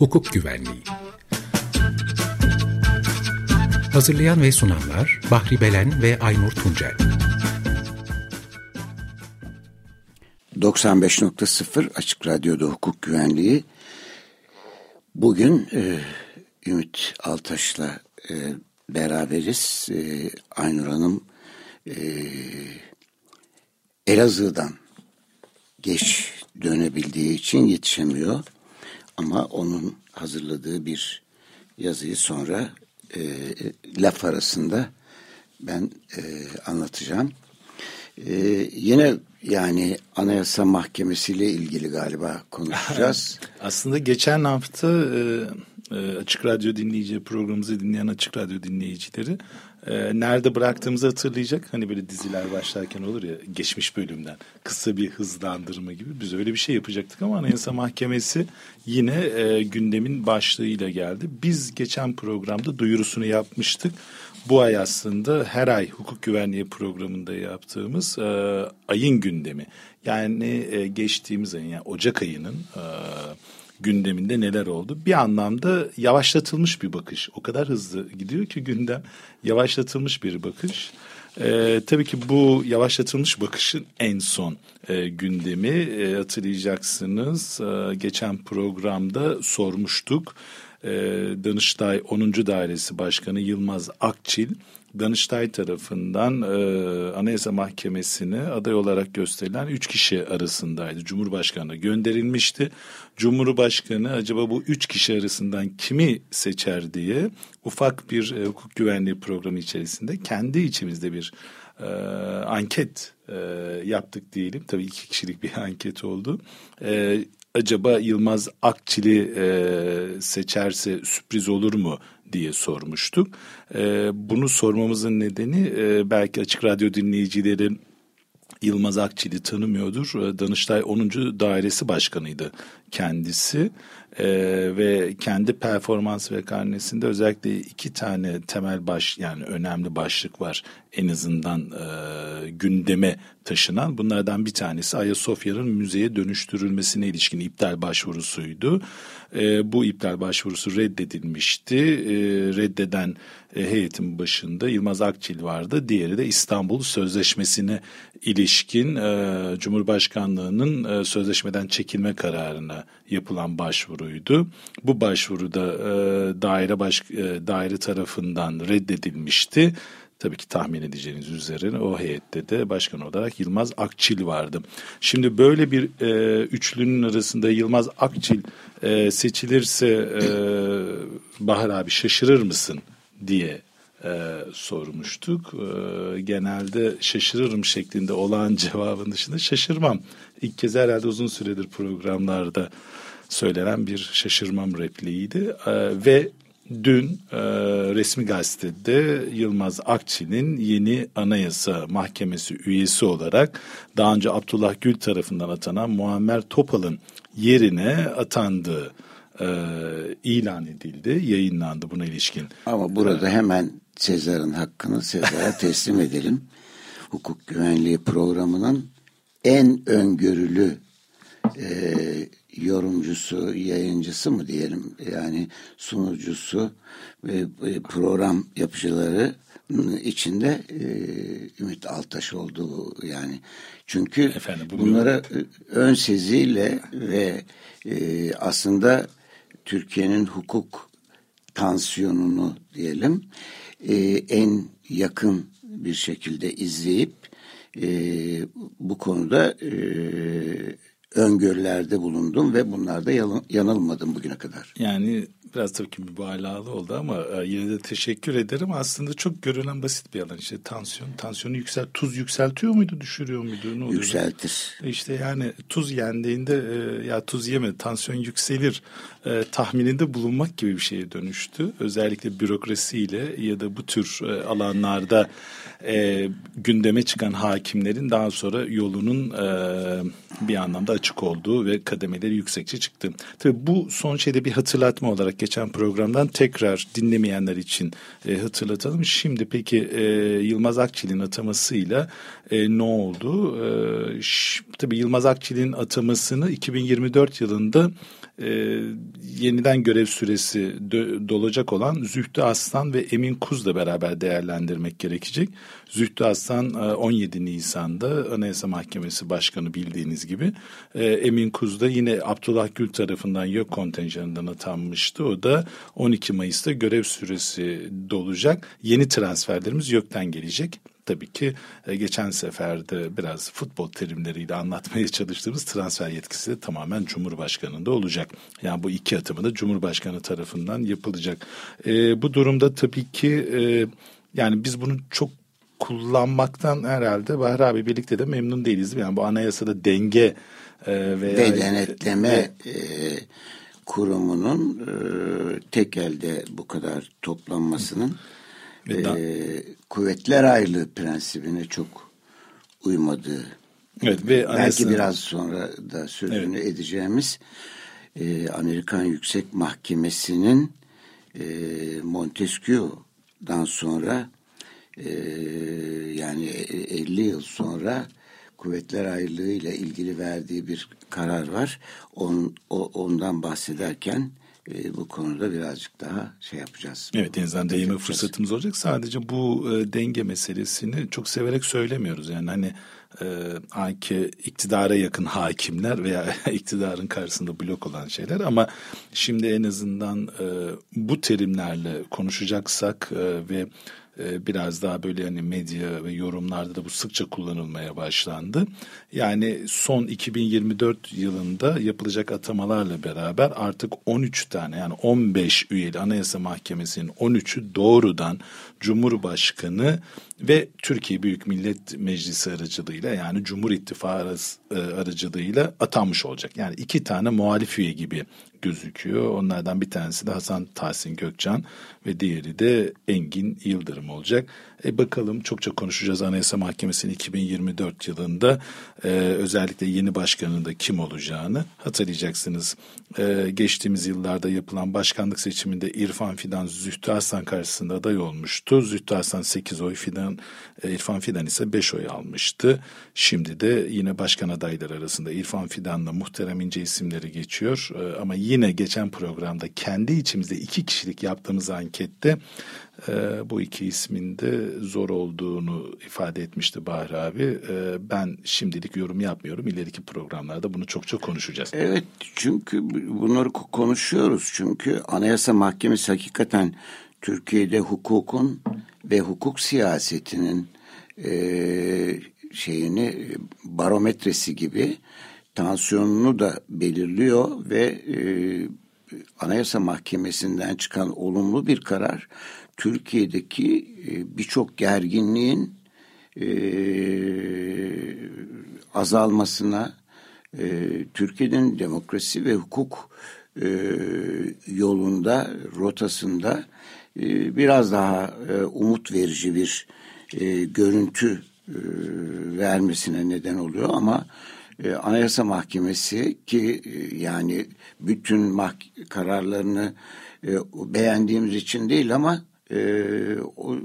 hukuk güvenliği. Hazırlayan ve sunanlar Bahri Belen ve Aynur Tuncel. 95.0 Açık Radyo'da hukuk güvenliği. Bugün e, Ümit Altaş'la e, beraberiz. E, Aynur Hanım e, Elazığ'dan geç dönebildiği için yetişemiyor. Ama onun hazırladığı bir yazıyı sonra e, laf arasında ben e, anlatacağım. E, yine yani Anayasa Mahkemesi ile ilgili galiba konuşacağız. Aslında geçen hafta e, e, Açık Radyo dinleyici programımızı dinleyen Açık Radyo dinleyicileri e, nerede bıraktığımızı hatırlayacak. Hani böyle diziler başlarken olur ya geçmiş bölümden kısa bir hızlandırma gibi biz öyle bir şey yapacaktık ama Anayasa Mahkemesi yine e, gündemin başlığıyla geldi. Biz geçen programda duyurusunu yapmıştık. Bu ay aslında her ay hukuk güvenliği programında yaptığımız e, ayın gündemi. Yani e, geçtiğimiz ayın yani Ocak ayının e, gündeminde neler oldu? Bir anlamda yavaşlatılmış bir bakış. O kadar hızlı gidiyor ki gündem yavaşlatılmış bir bakış. Ee, tabii ki bu yavaşlatılmış bakışın en son e, gündemi e, hatırlayacaksınız. E, geçen programda sormuştuk. E, Danıştay 10. Dairesi Başkanı Yılmaz Akçil Danıştay tarafından e, Anayasa Mahkemesi'ne aday olarak gösterilen üç kişi arasındaydı. Cumhurbaşkanı gönderilmişti. Cumhurbaşkanı acaba bu üç kişi arasından kimi seçer diye ufak bir e, hukuk güvenliği programı içerisinde kendi içimizde bir e, anket e, yaptık diyelim. Tabii iki kişilik bir anket oldu. E, acaba Yılmaz Akçil'i e, seçerse sürpriz olur mu diye sormuştuk. E, bunu sormamızın nedeni e, belki Açık Radyo dinleyicileri Yılmaz Akçil'i tanımıyordur. E, Danıştay 10. Dairesi Başkanıydı kendisi e, ve kendi performans ve karnesinde özellikle iki tane temel baş yani önemli başlık var en azından e, gündeme taşınan. Bunlardan bir tanesi Ayasofya'nın müzeye dönüştürülmesine ilişkin iptal başvurusuydu. E, bu iptal başvurusu reddedilmişti. E, reddeden e, heyetin başında Yılmaz Akçil vardı. Diğeri de İstanbul Sözleşmesi'ne ilişkin e, Cumhurbaşkanlığı'nın e, sözleşmeden çekilme kararına yapılan başvuruydu. Bu başvuruda e, daire baş e, daire tarafından reddedilmişti. Tabii ki tahmin edeceğiniz üzere o heyette de başkan olarak Yılmaz Akçil vardı. Şimdi böyle bir e, üçlünün arasında Yılmaz Akçil e, seçilirse e, Bahar abi şaşırır mısın diye e, sormuştuk. E, genelde şaşırırım şeklinde olan cevabın dışında şaşırmam. İlk kez herhalde uzun süredir programlarda söylenen bir şaşırmam repliğiydi. E, ve dün e, resmi gazetede Yılmaz Akçi'nin yeni Anayasa Mahkemesi üyesi olarak daha önce Abdullah Gül tarafından atanan Muammer Topal'ın yerine atandığı e, ilan edildi, yayınlandı buna ilişkin. Ama burada hemen Sezar'ın hakkını Sezar'a teslim edelim. Hukuk güvenliği programının en öngörülü e, yorumcusu, yayıncısı mı diyelim yani sunucusu ve program yapıcıları içinde e, Ümit Altaş oldu yani. Çünkü Efendim, bunlara e, ön seziyle ve e, aslında Türkiye'nin hukuk tansiyonunu diyelim e, en yakın bir şekilde izleyip e, bu konuda e, öngörülerde bulundum ve bunlarda yanılmadım bugüne kadar. Yani biraz tabii ki mübalağalı oldu ama e, yine de teşekkür ederim. Aslında çok görülen basit bir alan işte tansiyon. Tansiyonu yüksel, tuz yükseltiyor muydu, düşürüyor muydu? Ne oluyordu? Yükseltir. İşte yani tuz yendiğinde e, ya tuz yeme, tansiyon yükselir e, tahmininde bulunmak gibi bir şeye dönüştü. Özellikle bürokrasiyle ya da bu tür e, alanlarda e, gündeme çıkan hakimlerin daha sonra yolunun e, bir anlamda açık olduğu ve kademeleri yüksekçe çıktı. Tabii bu son şeyde bir hatırlatma olarak geçen programdan tekrar dinlemeyenler için e, hatırlatalım. Şimdi peki e, Yılmaz Akçil'in atamasıyla e, ne oldu? E, tabii Yılmaz Akçil'in atamasını 2024 yılında e, yeniden görev süresi dolacak olan Zühtü Aslan ve Emin Kuz'la beraber değerlendirmek gerekecek. Zühtü Aslan 17 e, Nisan'da Anayasa Mahkemesi Başkanı bildiğiniz gibi. E, Emin Kuz da yine Abdullah Gül tarafından yok kontenjanından atanmıştı. O da 12 Mayıs'ta görev süresi dolacak. Yeni transferlerimiz YÖK'ten gelecek tabii ki e, geçen seferde biraz futbol terimleriyle anlatmaya çalıştığımız transfer yetkisi de tamamen Cumhurbaşkanı'nda olacak. Yani bu iki atımı da Cumhurbaşkanı tarafından yapılacak. E, bu durumda tabii ki e, yani biz bunu çok kullanmaktan herhalde Bahri abi birlikte de memnun değiliz. Yani bu anayasada denge e, veya... Ve denetleme e, kurumunun e, tek elde bu kadar toplanmasının e, kuvvetler ayrılığı prensibine çok uymadığı evet, ve belki anayasa... biraz sonra da sözünü evet. edeceğimiz e, Amerikan Yüksek Mahkemesi'nin e, Montesquieu'dan sonra e, yani 50 yıl sonra kuvvetler ayrılığı ile ilgili verdiği bir karar var. On, o, ondan bahsederken e, bu konuda birazcık daha şey yapacağız. Evet denizden değme fırsatımız olacak. Sadece bu e, denge meselesini çok severek söylemiyoruz. Yani hani e, anki iktidara yakın hakimler veya iktidarın karşısında blok olan şeyler ama şimdi en azından e, bu terimlerle konuşacaksak e, ve biraz daha böyle hani medya ve yorumlarda da bu sıkça kullanılmaya başlandı. Yani son 2024 yılında yapılacak atamalarla beraber artık 13 tane yani 15 üyeli Anayasa Mahkemesi'nin 13'ü doğrudan Cumhurbaşkanı ve Türkiye Büyük Millet Meclisi aracılığıyla yani Cumhur İttifakı e, aracılığıyla atanmış olacak. Yani iki tane muhalif üye gibi gözüküyor. Onlardan bir tanesi de Hasan Tahsin Gökcan ve diğeri de Engin Yıldırım olacak. E bakalım çokça konuşacağız Anayasa Mahkemesi'nin 2024 yılında e, özellikle yeni başkanın da kim olacağını hatırlayacaksınız. E, geçtiğimiz yıllarda yapılan başkanlık seçiminde İrfan Fidan Zühtü Aslan karşısında aday olmuştu. Zühtü Aslan 8 oy, Fidan, e, İrfan Fidan ise 5 oy almıştı. Şimdi de yine başkan adayları arasında İrfan Fidan'la Muhterem İnce isimleri geçiyor. E, ama yine geçen programda kendi içimizde iki kişilik yaptığımız ankette e, bu iki ismin de zor olduğunu ifade etmişti Bahri abi. E, ben şimdilik yorum yapmıyorum. İleriki programlarda bunu çok çok konuşacağız. Evet çünkü bunları konuşuyoruz. Çünkü Anayasa Mahkemesi hakikaten Türkiye'de hukukun ve hukuk siyasetinin e, şeyini barometresi gibi tansiyonunu da belirliyor ve e, Anayasa Mahkemesi'nden çıkan olumlu bir karar Türkiye'deki e, birçok gerginliğin e, azalmasına, e, Türkiye'nin demokrasi ve hukuk yolunda, rotasında biraz daha umut verici bir görüntü vermesine neden oluyor. Ama Anayasa Mahkemesi ki yani bütün mah- kararlarını beğendiğimiz için değil ama e, o,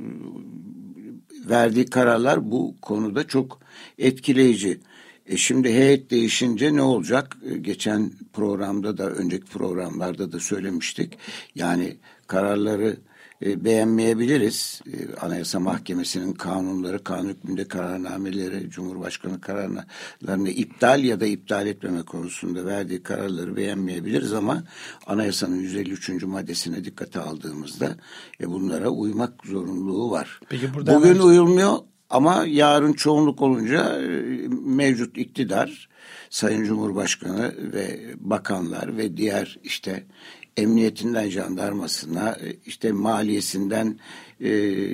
verdiği kararlar bu konuda çok etkileyici. E şimdi heyet değişince ne olacak? E, geçen programda da önceki programlarda da söylemiştik. Yani kararları e, beğenmeyebiliriz. E, Anayasa Mahkemesi'nin kanunları, kanun hükmünde kararnameleri, Cumhurbaşkanı kararlarını iptal ya da iptal etmeme konusunda verdiği kararları beğenmeyebiliriz ama Anayasa'nın 153. maddesine dikkate aldığımızda e, bunlara uymak zorunluluğu var. Peki burada Bugün hemen... uyulmuyor ama yarın çoğunluk olunca e, mevcut iktidar Sayın Cumhurbaşkanı ve bakanlar ve diğer işte emniyetinden jandarmasına, e, işte maliyesinden e,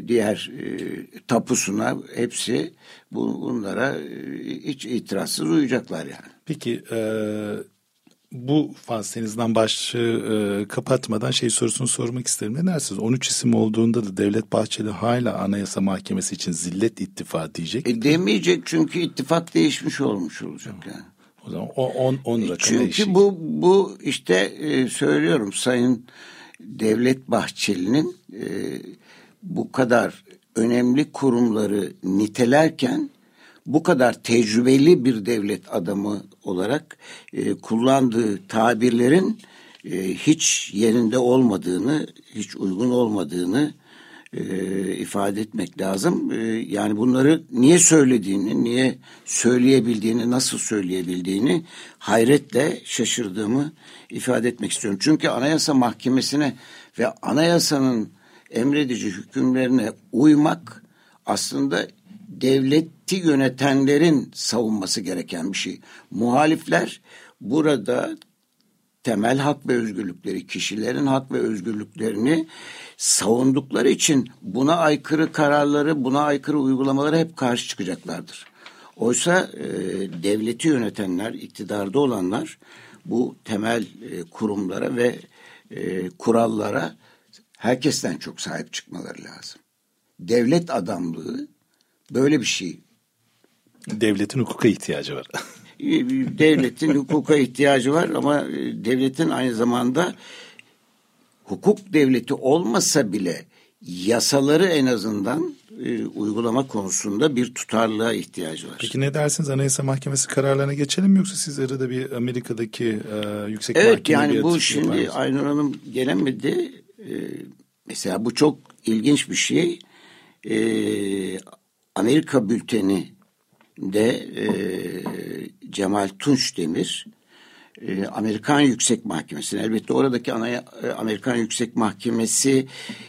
diğer e, tapusuna hepsi bu, bunlara e, hiç itirazsız uyacaklar yani. Peki e, bu fazlenizden başlığı e, kapatmadan şey sorusunu sormak isterim. Ne dersiniz? 13 isim olduğunda da Devlet Bahçeli hala Anayasa Mahkemesi için zillet ittifak diyecek. E, demeyecek çünkü ittifak değişmiş olmuş olacak yani. O zaman o 10 10 rakam Çünkü değişik. bu bu işte e, söylüyorum Sayın Devlet Bahçeli'nin e, bu kadar önemli kurumları nitelerken bu kadar tecrübeli bir devlet adamı olarak e, kullandığı tabirlerin e, hiç yerinde olmadığını, hiç uygun olmadığını e, ifade etmek lazım. E, yani bunları niye söylediğini, niye söyleyebildiğini, nasıl söyleyebildiğini hayretle şaşırdığımı ifade etmek istiyorum. Çünkü Anayasa Mahkemesi'ne ve anayasanın emredici hükümlerine uymak aslında devleti yönetenlerin savunması gereken bir şey. Muhalifler burada temel hak ve özgürlükleri, kişilerin hak ve özgürlüklerini savundukları için buna aykırı kararları, buna aykırı uygulamaları hep karşı çıkacaklardır. Oysa e, devleti yönetenler, iktidarda olanlar bu temel e, kurumlara ve e, kurallara herkesten çok sahip çıkmaları lazım. Devlet adamlığı böyle bir şey. Devletin hukuka ihtiyacı var. devletin hukuka ihtiyacı var ama e, devletin aynı zamanda hukuk devleti olmasa bile yasaları en azından e, uygulama konusunda bir tutarlılığa ihtiyacı var. Peki ne dersiniz Anayasa Mahkemesi kararlarına geçelim mi yoksa siz arada bir Amerika'daki e, yüksek evet, mahkeme Evet yani bu şimdi Aynur Hanım gelemedi. E, mesela bu çok ilginç bir şey. E, Amerika bülteni de e, Cemal Tunç Demir e, Amerikan Yüksek Mahkemesi'ne elbette oradaki anaya, e, Amerikan Yüksek Mahkemesi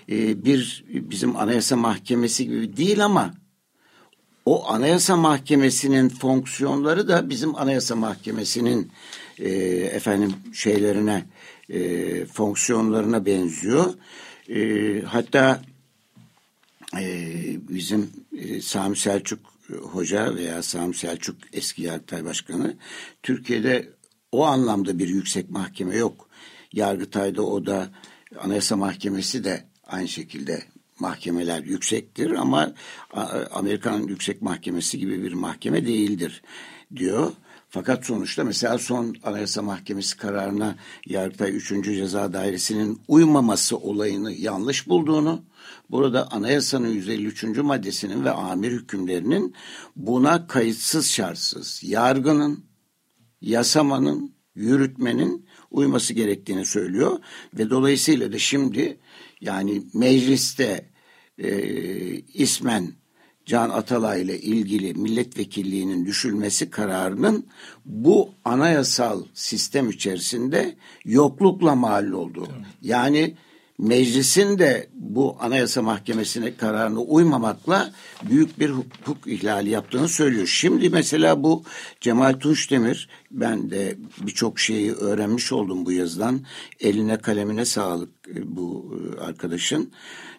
e, bir bizim Anayasa Mahkemesi gibi değil ama o Anayasa Mahkemesi'nin fonksiyonları da bizim Anayasa Mahkemesi'nin e, efendim şeylerine e, fonksiyonlarına benziyor. E, hatta e, bizim e, Sami Selçuk Hoca veya Sami Selçuk eski Yargıtay Başkanı Türkiye'de o anlamda bir yüksek mahkeme yok. Yargıtay'da o da Anayasa Mahkemesi de aynı şekilde mahkemeler yüksektir ama Amerikan Yüksek Mahkemesi gibi bir mahkeme değildir diyor. Fakat sonuçta mesela son Anayasa Mahkemesi kararına Yargıtay 3. Ceza Dairesi'nin uymaması olayını yanlış bulduğunu, burada anayasanın 153. maddesinin ve amir hükümlerinin buna kayıtsız şartsız yargının, yasamanın, yürütmenin uyması gerektiğini söylüyor ve dolayısıyla da şimdi yani mecliste e, ismen Can Atalay ile ilgili milletvekilliğinin düşülmesi kararının bu anayasal sistem içerisinde yoklukla mal olduğu. Yani meclisin de bu anayasa mahkemesine kararına uymamakla büyük bir hukuk ihlali yaptığını söylüyor. Şimdi mesela bu Cemal Tunçdemir ben de birçok şeyi öğrenmiş oldum bu yazıdan. Eline kalemine sağlık e, bu e, arkadaşın.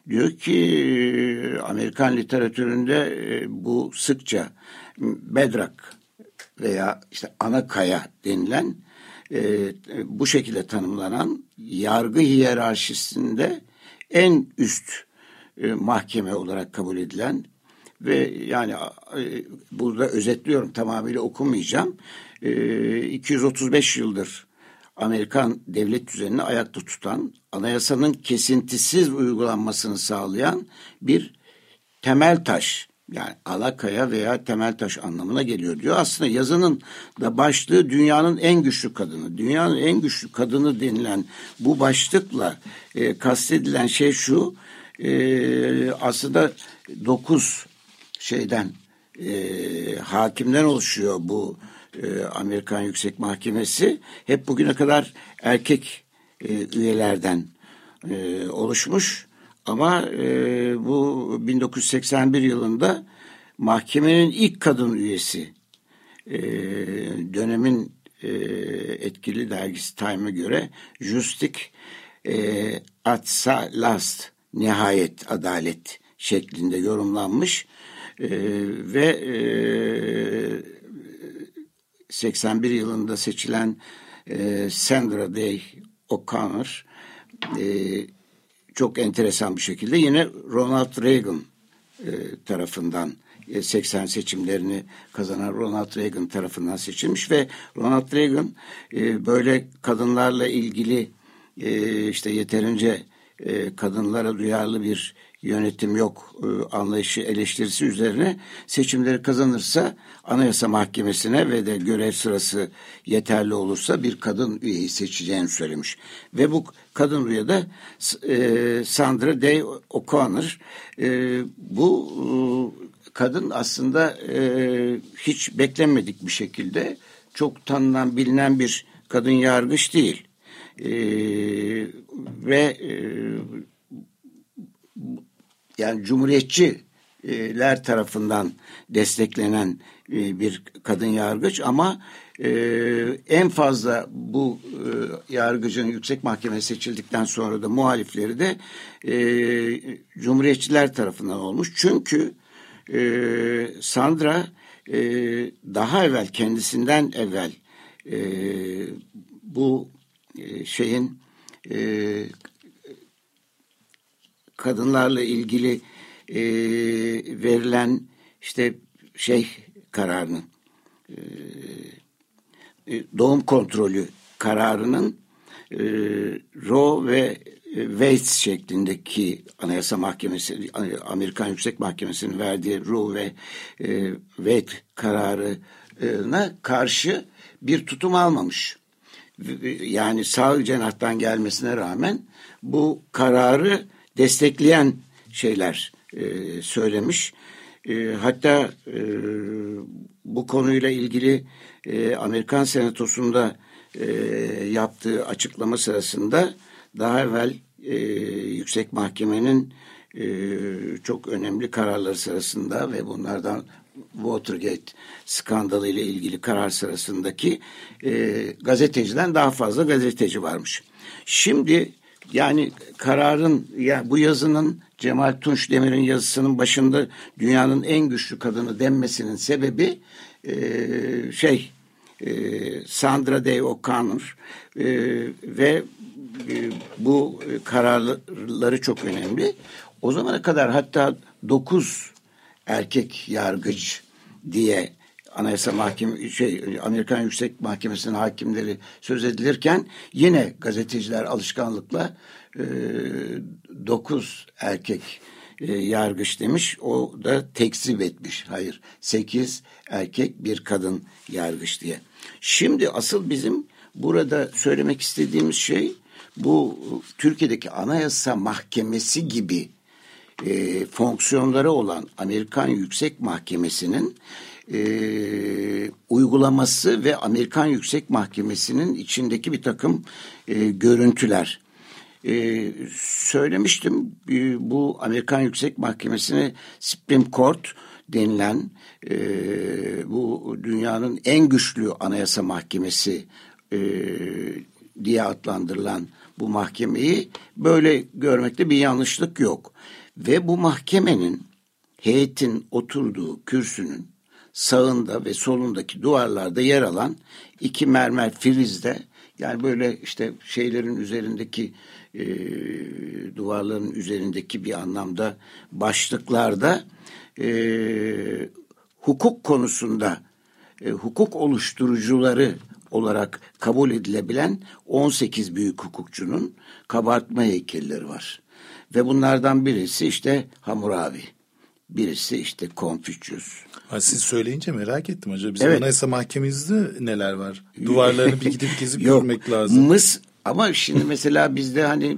Diyor ki e, Amerikan literatüründe bu sıkça bedrak veya işte ana kaya denilen e, bu şekilde tanımlanan yargı hiyerarşisinde en üst e, mahkeme olarak kabul edilen ve yani e, burada özetliyorum tamamıyla okumayacağım. E, 235 yıldır Amerikan devlet düzenini ayakta tutan, anayasanın kesintisiz uygulanmasını sağlayan bir temel taş yani alakaya veya temel taş anlamına geliyor diyor. Aslında yazının da başlığı dünyanın en güçlü kadını. Dünyanın en güçlü kadını denilen bu başlıkla e, kastedilen şey şu. E, aslında dokuz şeyden e, hakimden oluşuyor bu e, Amerikan Yüksek Mahkemesi. Hep bugüne kadar erkek e, üyelerden e, oluşmuş. Ama e, bu 1981 yılında mahkemenin ilk kadın üyesi e, dönemin e, etkili dergisi Time'a göre Justik e, Atsa Last nihayet adalet şeklinde yorumlanmış e, ve e, 81 yılında seçilen e, Sandra Day O'Connor e, çok enteresan bir şekilde yine Ronald Reagan e, tarafından 80 e, seçimlerini kazanan Ronald Reagan tarafından seçilmiş ve Ronald Reagan e, böyle kadınlarla ilgili işte yeterince kadınlara duyarlı bir yönetim yok e, anlayışı eleştirisi üzerine seçimleri kazanırsa Anayasa Mahkemesi'ne ve de görev sırası yeterli olursa bir kadın üyeyi seçeceğini söylemiş. Ve bu kadın üye de e, Sandra Day O'Connor. E, bu kadın aslında hiç beklenmedik bir şekilde çok tanınan bilinen bir kadın yargıç değil. E, ve e, yani cumhuriyetçiler tarafından desteklenen e, bir kadın yargıç ama e, en fazla bu e, yargıcın yüksek mahkeme seçildikten sonra da muhalifleri de cumhuriyetçiler tarafından olmuş. Çünkü Sandra daha evvel kendisinden evvel bu şeyin kadınlarla ilgili e, verilen işte şey kararının e, e, doğum kontrolü kararının e, Roe ve Wade şeklindeki Anayasa Mahkemesi, Amerikan Yüksek Mahkemesi'nin verdiği Roe ve e, Wade kararına karşı bir tutum almamış. Yani sağ cenahtan gelmesine rağmen bu kararı destekleyen şeyler e, söylemiş. E, hatta e, bu konuyla ilgili e, Amerikan Senatosu'nda e, yaptığı açıklama sırasında daha evvel e, Yüksek Mahkemenin e, çok önemli kararları sırasında ve bunlardan Watergate skandalı ile ilgili karar sırasındaki e, gazeteciden daha fazla gazeteci varmış. Şimdi yani kararın ya bu yazının Cemal Tunç Demir'in yazısının başında dünyanın en güçlü kadını denmesinin sebebi e, şey e, Sandra Day O'Connor e, ve e, bu kararları çok önemli. O zamana kadar hatta dokuz erkek yargıç diye Anayasa Mahkeme şey Amerikan Yüksek Mahkemesi'nin hakimleri söz edilirken yine gazeteciler alışkanlıkla e, dokuz erkek e, yargıç demiş. O da tekzip etmiş. Hayır sekiz erkek bir kadın yargıç diye. Şimdi asıl bizim burada söylemek istediğimiz şey bu Türkiye'deki Anayasa Mahkemesi gibi e, fonksiyonları olan Amerikan Yüksek Mahkemesi'nin e, uygulaması ve Amerikan Yüksek Mahkemesi'nin içindeki bir takım e, görüntüler. E, söylemiştim e, bu Amerikan Yüksek Mahkemesi'ne Supreme Court denilen e, bu dünyanın en güçlü anayasa mahkemesi e, diye adlandırılan bu mahkemeyi böyle görmekte bir yanlışlık yok. Ve bu mahkemenin heyetin oturduğu kürsünün sağında ve solundaki duvarlarda yer alan iki mermer frizde yani böyle işte şeylerin üzerindeki e, duvarların üzerindeki bir anlamda başlıklarda e, hukuk konusunda e, hukuk oluşturucuları olarak kabul edilebilen 18 büyük hukukçunun kabartma heykelleri var. Ve bunlardan birisi işte Hammurabi. Birisi işte Confucius. Ha, siz söyleyince merak ettim acaba. Bizim evet. Anayasa Mahkememizde neler var? Duvarlarını bir gidip gezip görmek lazım. Mıs ama şimdi mesela bizde hani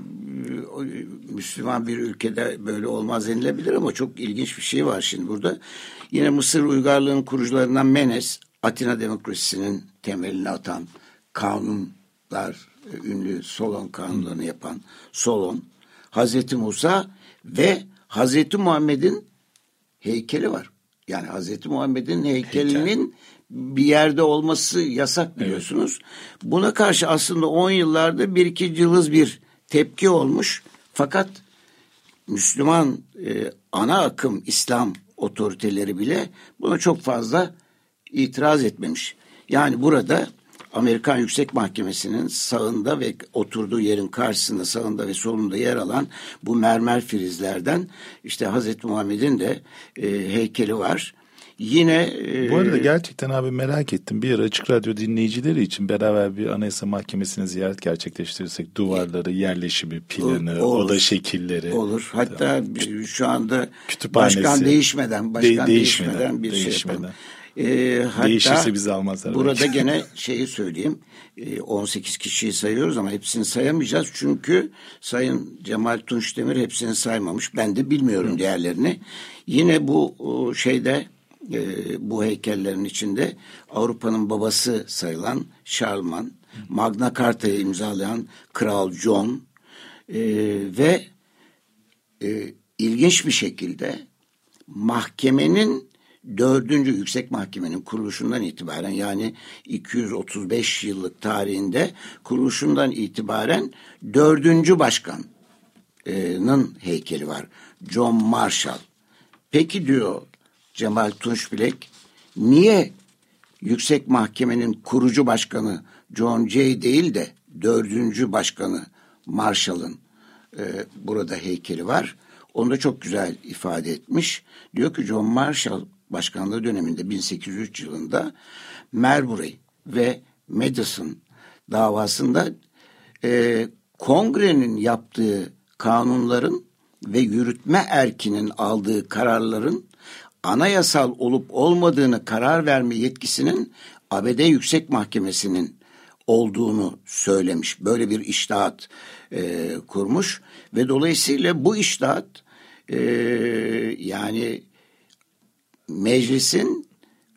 Müslüman bir ülkede böyle olmaz denilebilir ama çok ilginç bir şey var şimdi burada. Yine Mısır uygarlığın kurucularından Menes, Atina demokrasisinin temelini atan kanunlar, ünlü Solon kanunlarını yapan Solon, Hazreti Musa ve Hazreti Muhammed'in heykeli var. Yani Hazreti Muhammed'in heykelinin Heykel. bir yerde olması yasak biliyorsunuz. Evet. Buna karşı aslında 10 yıllarda bir iki cılız bir tepki olmuş. Fakat Müslüman e, ana akım İslam otoriteleri bile buna çok fazla itiraz etmemiş. Yani burada Amerikan Yüksek Mahkemesi'nin sağında ve oturduğu yerin karşısında sağında ve solunda yer alan bu mermer frizlerden işte Hazreti Muhammed'in de e, heykeli var. Yine e, Bu arada gerçekten abi merak ettim. Bir ara Açık Radyo dinleyicileri için beraber bir Anayasa Mahkemesi'ne ziyaret gerçekleştirirsek duvarları, yerleşimi, planı, olur, oda şekilleri. Olur. Hatta tamam. şu anda başkan değişmeden, başkan De, değişmeden, değişmeden bir değişmeden. şey yapalım. E, hatta Değişirse bizi almazlar. Burada belki. gene şeyi söyleyeyim. E, 18 kişiyi sayıyoruz ama hepsini sayamayacağız. Çünkü Sayın Cemal Tunç Demir hepsini saymamış. Ben de bilmiyorum Hı. diğerlerini. Yine bu şeyde e, bu heykellerin içinde Avrupa'nın babası sayılan Charlemagne, Magna Carta'yı imzalayan Kral John e, ve e, ilginç bir şekilde mahkemenin dördüncü yüksek mahkemenin kuruluşundan itibaren yani 235 yıllık tarihinde kuruluşundan itibaren dördüncü başkanın heykeli var. John Marshall. Peki diyor Cemal Tunçbilek niye yüksek mahkemenin kurucu başkanı John Jay değil de dördüncü başkanı Marshall'ın e, burada heykeli var. Onu da çok güzel ifade etmiş. Diyor ki John Marshall başkanlığı döneminde 1803 yılında Marbury ve Madison davasında e, kongrenin yaptığı kanunların ve yürütme erkinin aldığı kararların anayasal olup olmadığını karar verme yetkisinin ABD Yüksek Mahkemesi'nin olduğunu söylemiş. Böyle bir iştahat e, kurmuş ve dolayısıyla bu iştahat e, yani meclisin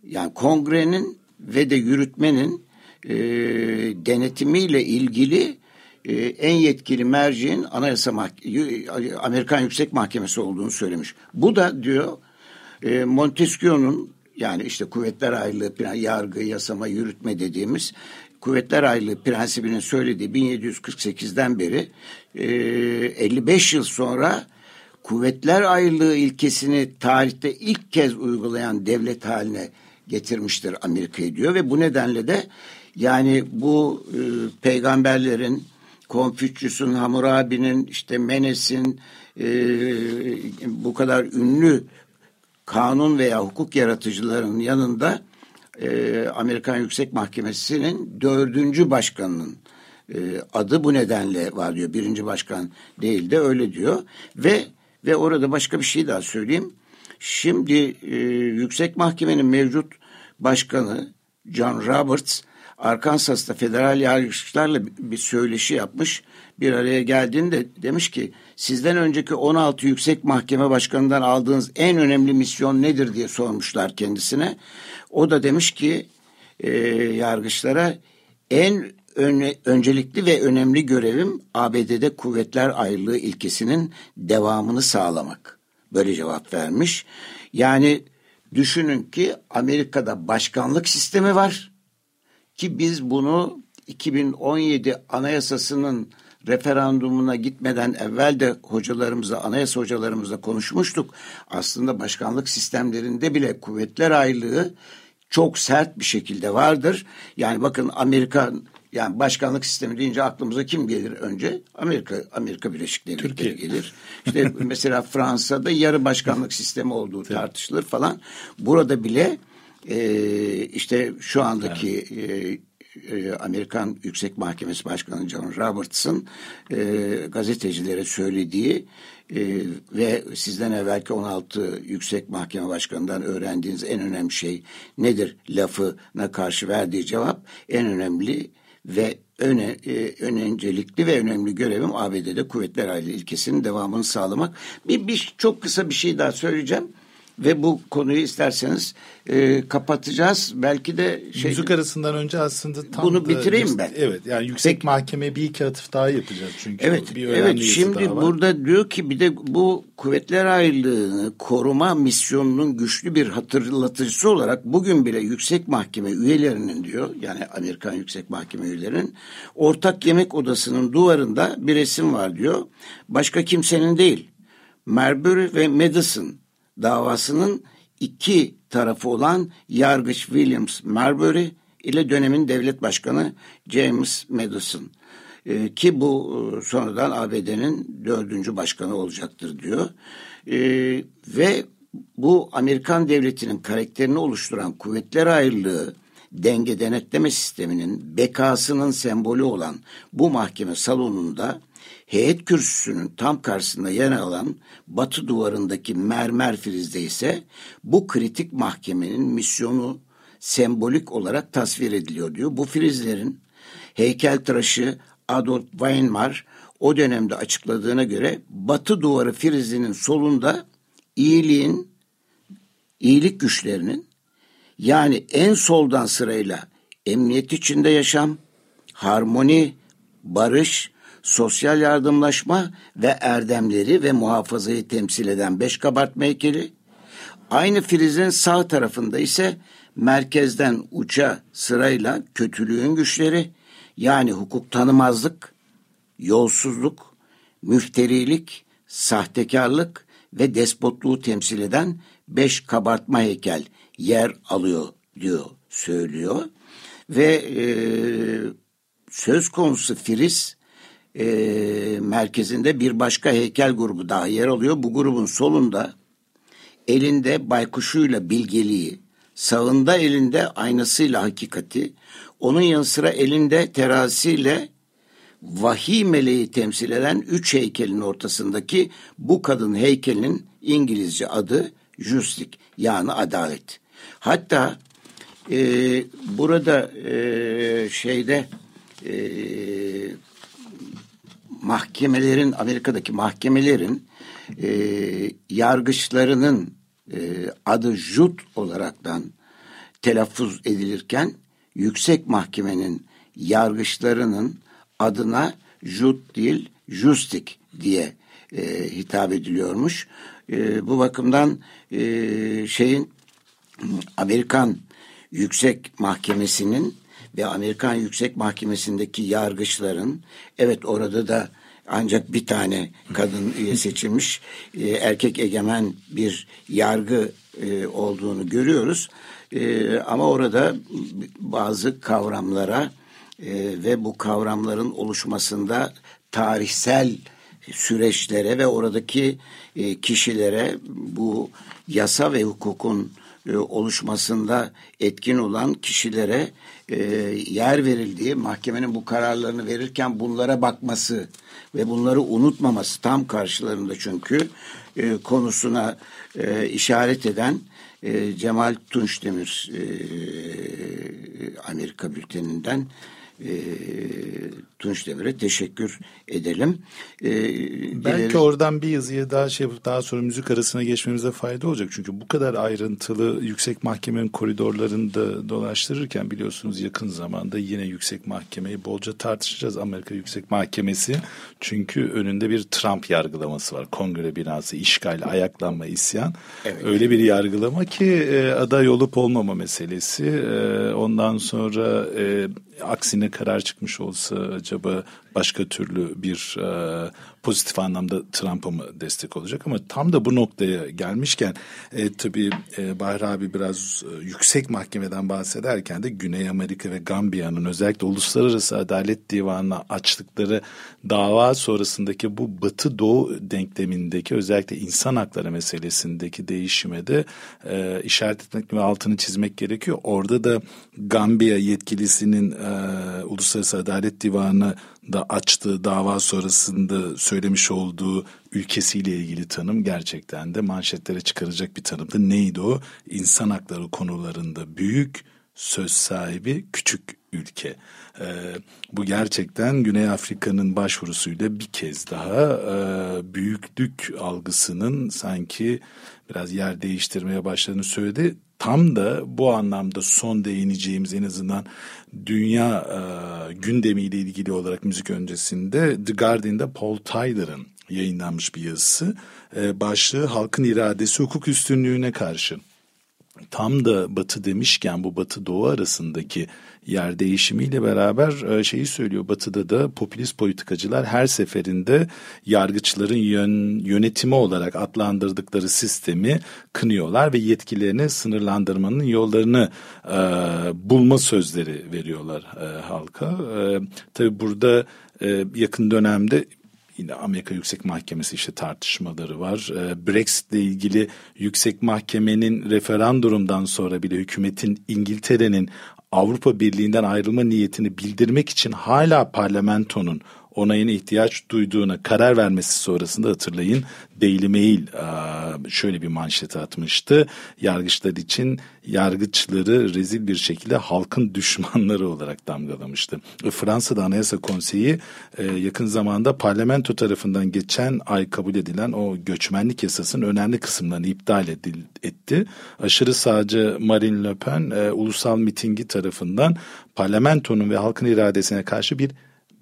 yani kongrenin ve de yürütmenin e, denetimiyle ilgili e, en yetkili merciğin Anayasa Mah- Amerikan Yüksek Mahkemesi olduğunu söylemiş. Bu da diyor e, Montesquieu'nun yani işte kuvvetler ayrılığı, yargı, yasama, yürütme dediğimiz kuvvetler ayrılığı prensibinin söylediği 1748'den beri e, 55 yıl sonra kuvvetler ayrılığı ilkesini tarihte ilk kez uygulayan devlet haline getirmiştir Amerika'yı diyor ve bu nedenle de yani bu e, peygamberlerin Konfüçyüs'ün, Hammurabi'nin, işte Menes'in e, bu kadar ünlü kanun veya hukuk yaratıcılarının yanında e, Amerikan Yüksek Mahkemesi'nin dördüncü başkanının e, adı bu nedenle var diyor. Birinci başkan değil de öyle diyor. Ve ve orada başka bir şey daha söyleyeyim. Şimdi e, Yüksek Mahkemenin mevcut başkanı John Roberts Arkansas'ta federal yargıçlarla bir söyleşi yapmış. Bir araya geldiğinde demiş ki sizden önceki 16 yüksek mahkeme başkanından aldığınız en önemli misyon nedir diye sormuşlar kendisine. O da demiş ki e, yargıçlara en öne, öncelikli ve önemli görevim ABD'de kuvvetler ayrılığı ilkesinin devamını sağlamak. Böyle cevap vermiş. Yani düşünün ki Amerika'da başkanlık sistemi var ki biz bunu 2017 anayasasının referandumuna gitmeden evvel de hocalarımızla, anayasa hocalarımızla konuşmuştuk. Aslında başkanlık sistemlerinde bile kuvvetler ayrılığı çok sert bir şekilde vardır. Yani bakın Amerika yani başkanlık sistemi deyince aklımıza kim gelir önce? Amerika Amerika Birleşik Devletleri gelir. İşte mesela Fransa'da yarı başkanlık sistemi olduğu tartışılır falan. Burada bile e, işte şu andaki evet. e, Amerikan Yüksek Mahkemesi Başkanı John Roberts'ın e, gazetecilere söylediği e, ve sizden evvelki 16 Yüksek Mahkeme Başkanı'ndan öğrendiğiniz en önemli şey nedir lafına karşı verdiği cevap en önemli ve öne, e, öncelikli ve önemli görevim ABD'de kuvvetler aile ilkesinin devamını sağlamak. Bir, bir çok kısa bir şey daha söyleyeceğim ve bu konuyu isterseniz e, kapatacağız. Belki de şey, müzik arasından önce aslında tam bunu bitireyim ben. Evet yani yüksek Peki, mahkeme bir iki atıf daha yapacağız çünkü. Evet. Bir evet şimdi burada diyor ki bir de bu kuvvetler ayrılığını koruma misyonunun güçlü bir hatırlatıcısı olarak bugün bile yüksek mahkeme üyelerinin diyor yani Amerikan yüksek mahkeme üyelerinin ortak yemek odasının duvarında bir resim var diyor. Başka kimsenin değil. Marbury ve Madison davasının iki tarafı olan yargıç Williams Marbury ile dönemin devlet başkanı James Madison e, ki bu e, sonradan ABD'nin dördüncü başkanı olacaktır diyor. E, ve bu Amerikan devletinin karakterini oluşturan kuvvetler ayrılığı denge denetleme sisteminin bekasının sembolü olan bu mahkeme salonunda heyet kürsüsünün tam karşısında yer alan batı duvarındaki mermer frizde ise bu kritik mahkemenin misyonu sembolik olarak tasvir ediliyor diyor. Bu frizlerin heykeltıraşı Adolf Weimar o dönemde açıkladığına göre batı duvarı frizinin solunda iyiliğin, iyilik güçlerinin yani en soldan sırayla emniyet içinde yaşam, harmoni, barış, sosyal yardımlaşma ve erdemleri ve muhafazayı temsil eden beş kabartma heykeli, aynı frizin sağ tarafında ise merkezden uça sırayla kötülüğün güçleri yani hukuk tanımazlık, yolsuzluk, müfterilik, sahtekarlık ve despotluğu temsil eden beş kabartma heykel yer alıyor diyor, söylüyor. Ve e, söz konusu Firiz e, merkezinde bir başka heykel grubu daha yer alıyor. Bu grubun solunda elinde baykuşuyla bilgeliği, sağında elinde aynasıyla hakikati, onun yanı sıra elinde terazisiyle vahiy meleği temsil eden üç heykelin ortasındaki bu kadın heykelinin İngilizce adı Justice yani adalet. Hatta e, burada e, şeyde e, mahkemelerin Amerika'daki mahkemelerin e, yargıçlarının e, adı Jut olaraktan telaffuz edilirken yüksek mahkemenin yargıçlarının adına Jut değil Justik diye e, hitap ediliyormuş. E, bu bakımdan e, şeyin Amerikan Yüksek Mahkemesi'nin ve Amerikan Yüksek Mahkemesi'ndeki yargıçların evet orada da ancak bir tane kadın üye seçilmiş e, erkek egemen bir yargı e, olduğunu görüyoruz. E, ama orada bazı kavramlara e, ve bu kavramların oluşmasında tarihsel süreçlere ve oradaki e, kişilere bu yasa ve hukukun e, oluşmasında etkin olan kişilere e, yer verildiği mahkemenin bu kararlarını verirken bunlara bakması ve bunları unutmaması tam karşılarında çünkü e, konusuna işaret eden Cemal Tunçdemir e, Amerika bülteninden Tunç Demir'e teşekkür edelim. E, Belki ileri... oradan bir yazıya daha şey daha sonra müzik arasına geçmemize fayda olacak. Çünkü bu kadar ayrıntılı yüksek mahkemenin koridorlarında dolaştırırken biliyorsunuz yakın zamanda yine yüksek mahkemeyi bolca tartışacağız. Amerika Yüksek Mahkemesi çünkü önünde bir Trump yargılaması var. Kongre binası, işgal, ayaklanma, isyan. Evet. Öyle bir yargılama ki e, aday olup olmama meselesi. E, ondan sonra e, aksine karar çıkmış olsa acaba başka türlü bir e, pozitif anlamda Trump'a mı destek olacak ama tam da bu noktaya gelmişken e, tabii e, Bahri abi biraz e, yüksek mahkemeden bahsederken de Güney Amerika ve Gambiya'nın özellikle Uluslararası Adalet Divanı'na açtıkları dava sonrasındaki bu Batı Doğu denklemindeki özellikle insan hakları meselesindeki değişime de e, işaret etmek ve altını çizmek gerekiyor. Orada da Gambiya yetkilisinin e, Uluslararası Adalet Divanı da açtığı dava sonrasında söylemiş olduğu ülkesiyle ilgili tanım gerçekten de manşetlere çıkaracak bir tanımdı. Neydi o? İnsan hakları konularında büyük, söz sahibi küçük ülke. Ee, bu gerçekten Güney Afrika'nın başvurusuyla bir kez daha e, büyüklük algısının sanki biraz yer değiştirmeye başladığını söyledi tam da bu anlamda son değineceğimiz en azından dünya e, gündemiyle ilgili olarak müzik öncesinde The Guardian'da Paul Tyler'ın yayınlanmış bir yazısı. E, başlığı halkın iradesi hukuk üstünlüğüne karşı. Tam da Batı demişken bu Batı Doğu arasındaki yer değişimiyle beraber e, şeyi söylüyor. Batı'da da popülist politikacılar her seferinde yargıçların yön, yönetimi olarak adlandırdıkları sistemi kınıyorlar ve yetkilerini sınırlandırmanın yollarını e, bulma sözleri veriyorlar e, halka. E, tabii burada e, yakın dönemde yine Amerika Yüksek Mahkemesi işte tartışmaları var. E, Brexit ile ilgili Yüksek Mahkemenin referandumdan sonra bile hükümetin İngiltere'nin Avrupa Birliği'nden ayrılma niyetini bildirmek için hala parlamentonun onayına ihtiyaç duyduğuna karar vermesi sonrasında hatırlayın Daily Mail şöyle bir manşet atmıştı. Yargıçlar için yargıçları rezil bir şekilde halkın düşmanları olarak damgalamıştı. Fransa'da Anayasa Konseyi yakın zamanda parlamento tarafından geçen ay kabul edilen o göçmenlik yasasının önemli kısımlarını iptal etti. Aşırı sağcı Marine Le Pen ulusal mitingi tarafından parlamentonun ve halkın iradesine karşı bir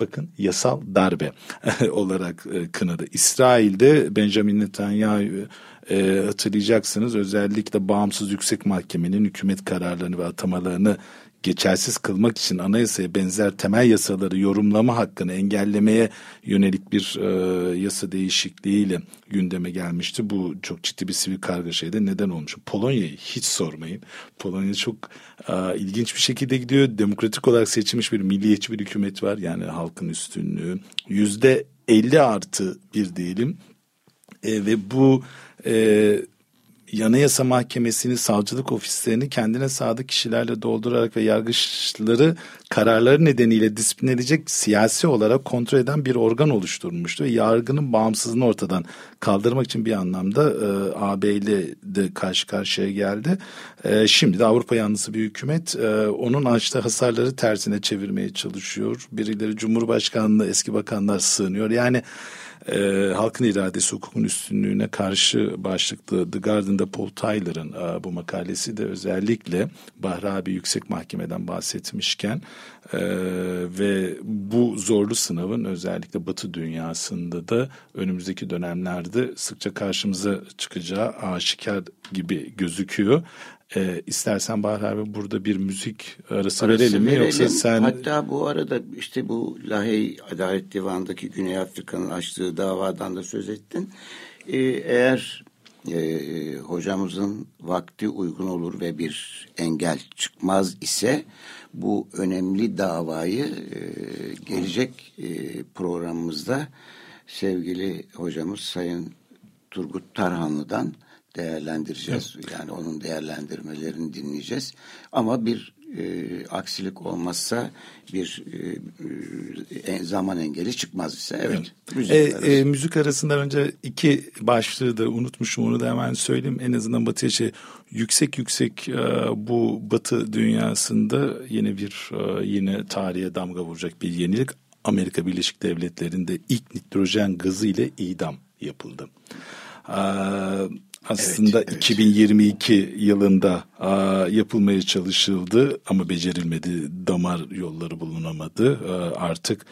bakın yasal darbe olarak e, kınadı. İsrail'de Benjamin Netanyahu e, hatırlayacaksınız özellikle bağımsız yüksek mahkemenin hükümet kararlarını ve atamalarını geçersiz kılmak için anayasaya benzer temel yasaları yorumlama hakkını engellemeye yönelik bir e, yasa değişikliğiyle gündeme gelmişti. Bu çok ciddi bir sivil kargaşaya neden olmuş. Polonya'yı hiç sormayın. Polonya çok e, ilginç bir şekilde gidiyor. Demokratik olarak seçilmiş bir milliyetçi bir hükümet var. Yani halkın üstünlüğü. Yüzde 50 artı bir diyelim. E, ve bu e, Yanayasa Mahkemesi'ni, savcılık ofislerini kendine sadık kişilerle doldurarak ve yargıçları kararları nedeniyle disiplin edecek siyasi olarak kontrol eden bir organ oluşturmuştu. Ve yargının bağımsızlığını ortadan kaldırmak için bir anlamda e, AB ile de karşı karşıya geldi. E, şimdi de Avrupa yanlısı bir hükümet e, onun açtığı hasarları tersine çevirmeye çalışıyor. Birileri Cumhurbaşkanlığı eski bakanlar sığınıyor. Yani e, halkın iradesi hukukun üstünlüğüne karşı başlıklı The Garden'da Paul Tyler'ın e, bu makalesi de özellikle Bahri abi Yüksek Mahkeme'den bahsetmişken e, ve bu zorlu sınavın özellikle Batı dünyasında da önümüzdeki dönemlerde sıkça karşımıza çıkacağı aşikar gibi gözüküyor. E, istersen Bahar abi burada bir müzik arası, arası verelim mi yoksa sen... Hatta bu arada işte bu Lahey Adalet Divanı'ndaki Güney Afrika'nın açtığı davadan da söz ettin. E, eğer e, hocamızın vakti uygun olur ve bir engel çıkmaz ise bu önemli davayı e, gelecek e, programımızda sevgili hocamız Sayın Turgut Tarhanlı'dan değerlendireceğiz. Evet. Yani onun değerlendirmelerini dinleyeceğiz. Ama bir e, aksilik olmazsa bir e, e zaman engeli çıkmaz ise evet. evet. Müzik, e, arası. e, müzik arasından önce iki başlığı da unutmuşum onu da hemen söyleyeyim. En azından Batı şey yüksek yüksek e, bu Batı dünyasında yeni bir e, yine tarihe damga vuracak bir yenilik. Amerika Birleşik Devletleri'nde ilk nitrojen gazı ile idam yapıldı. Ee, aslında evet, evet. 2022 yılında a, yapılmaya çalışıldı ama becerilmedi. Damar yolları bulunamadı. A, artık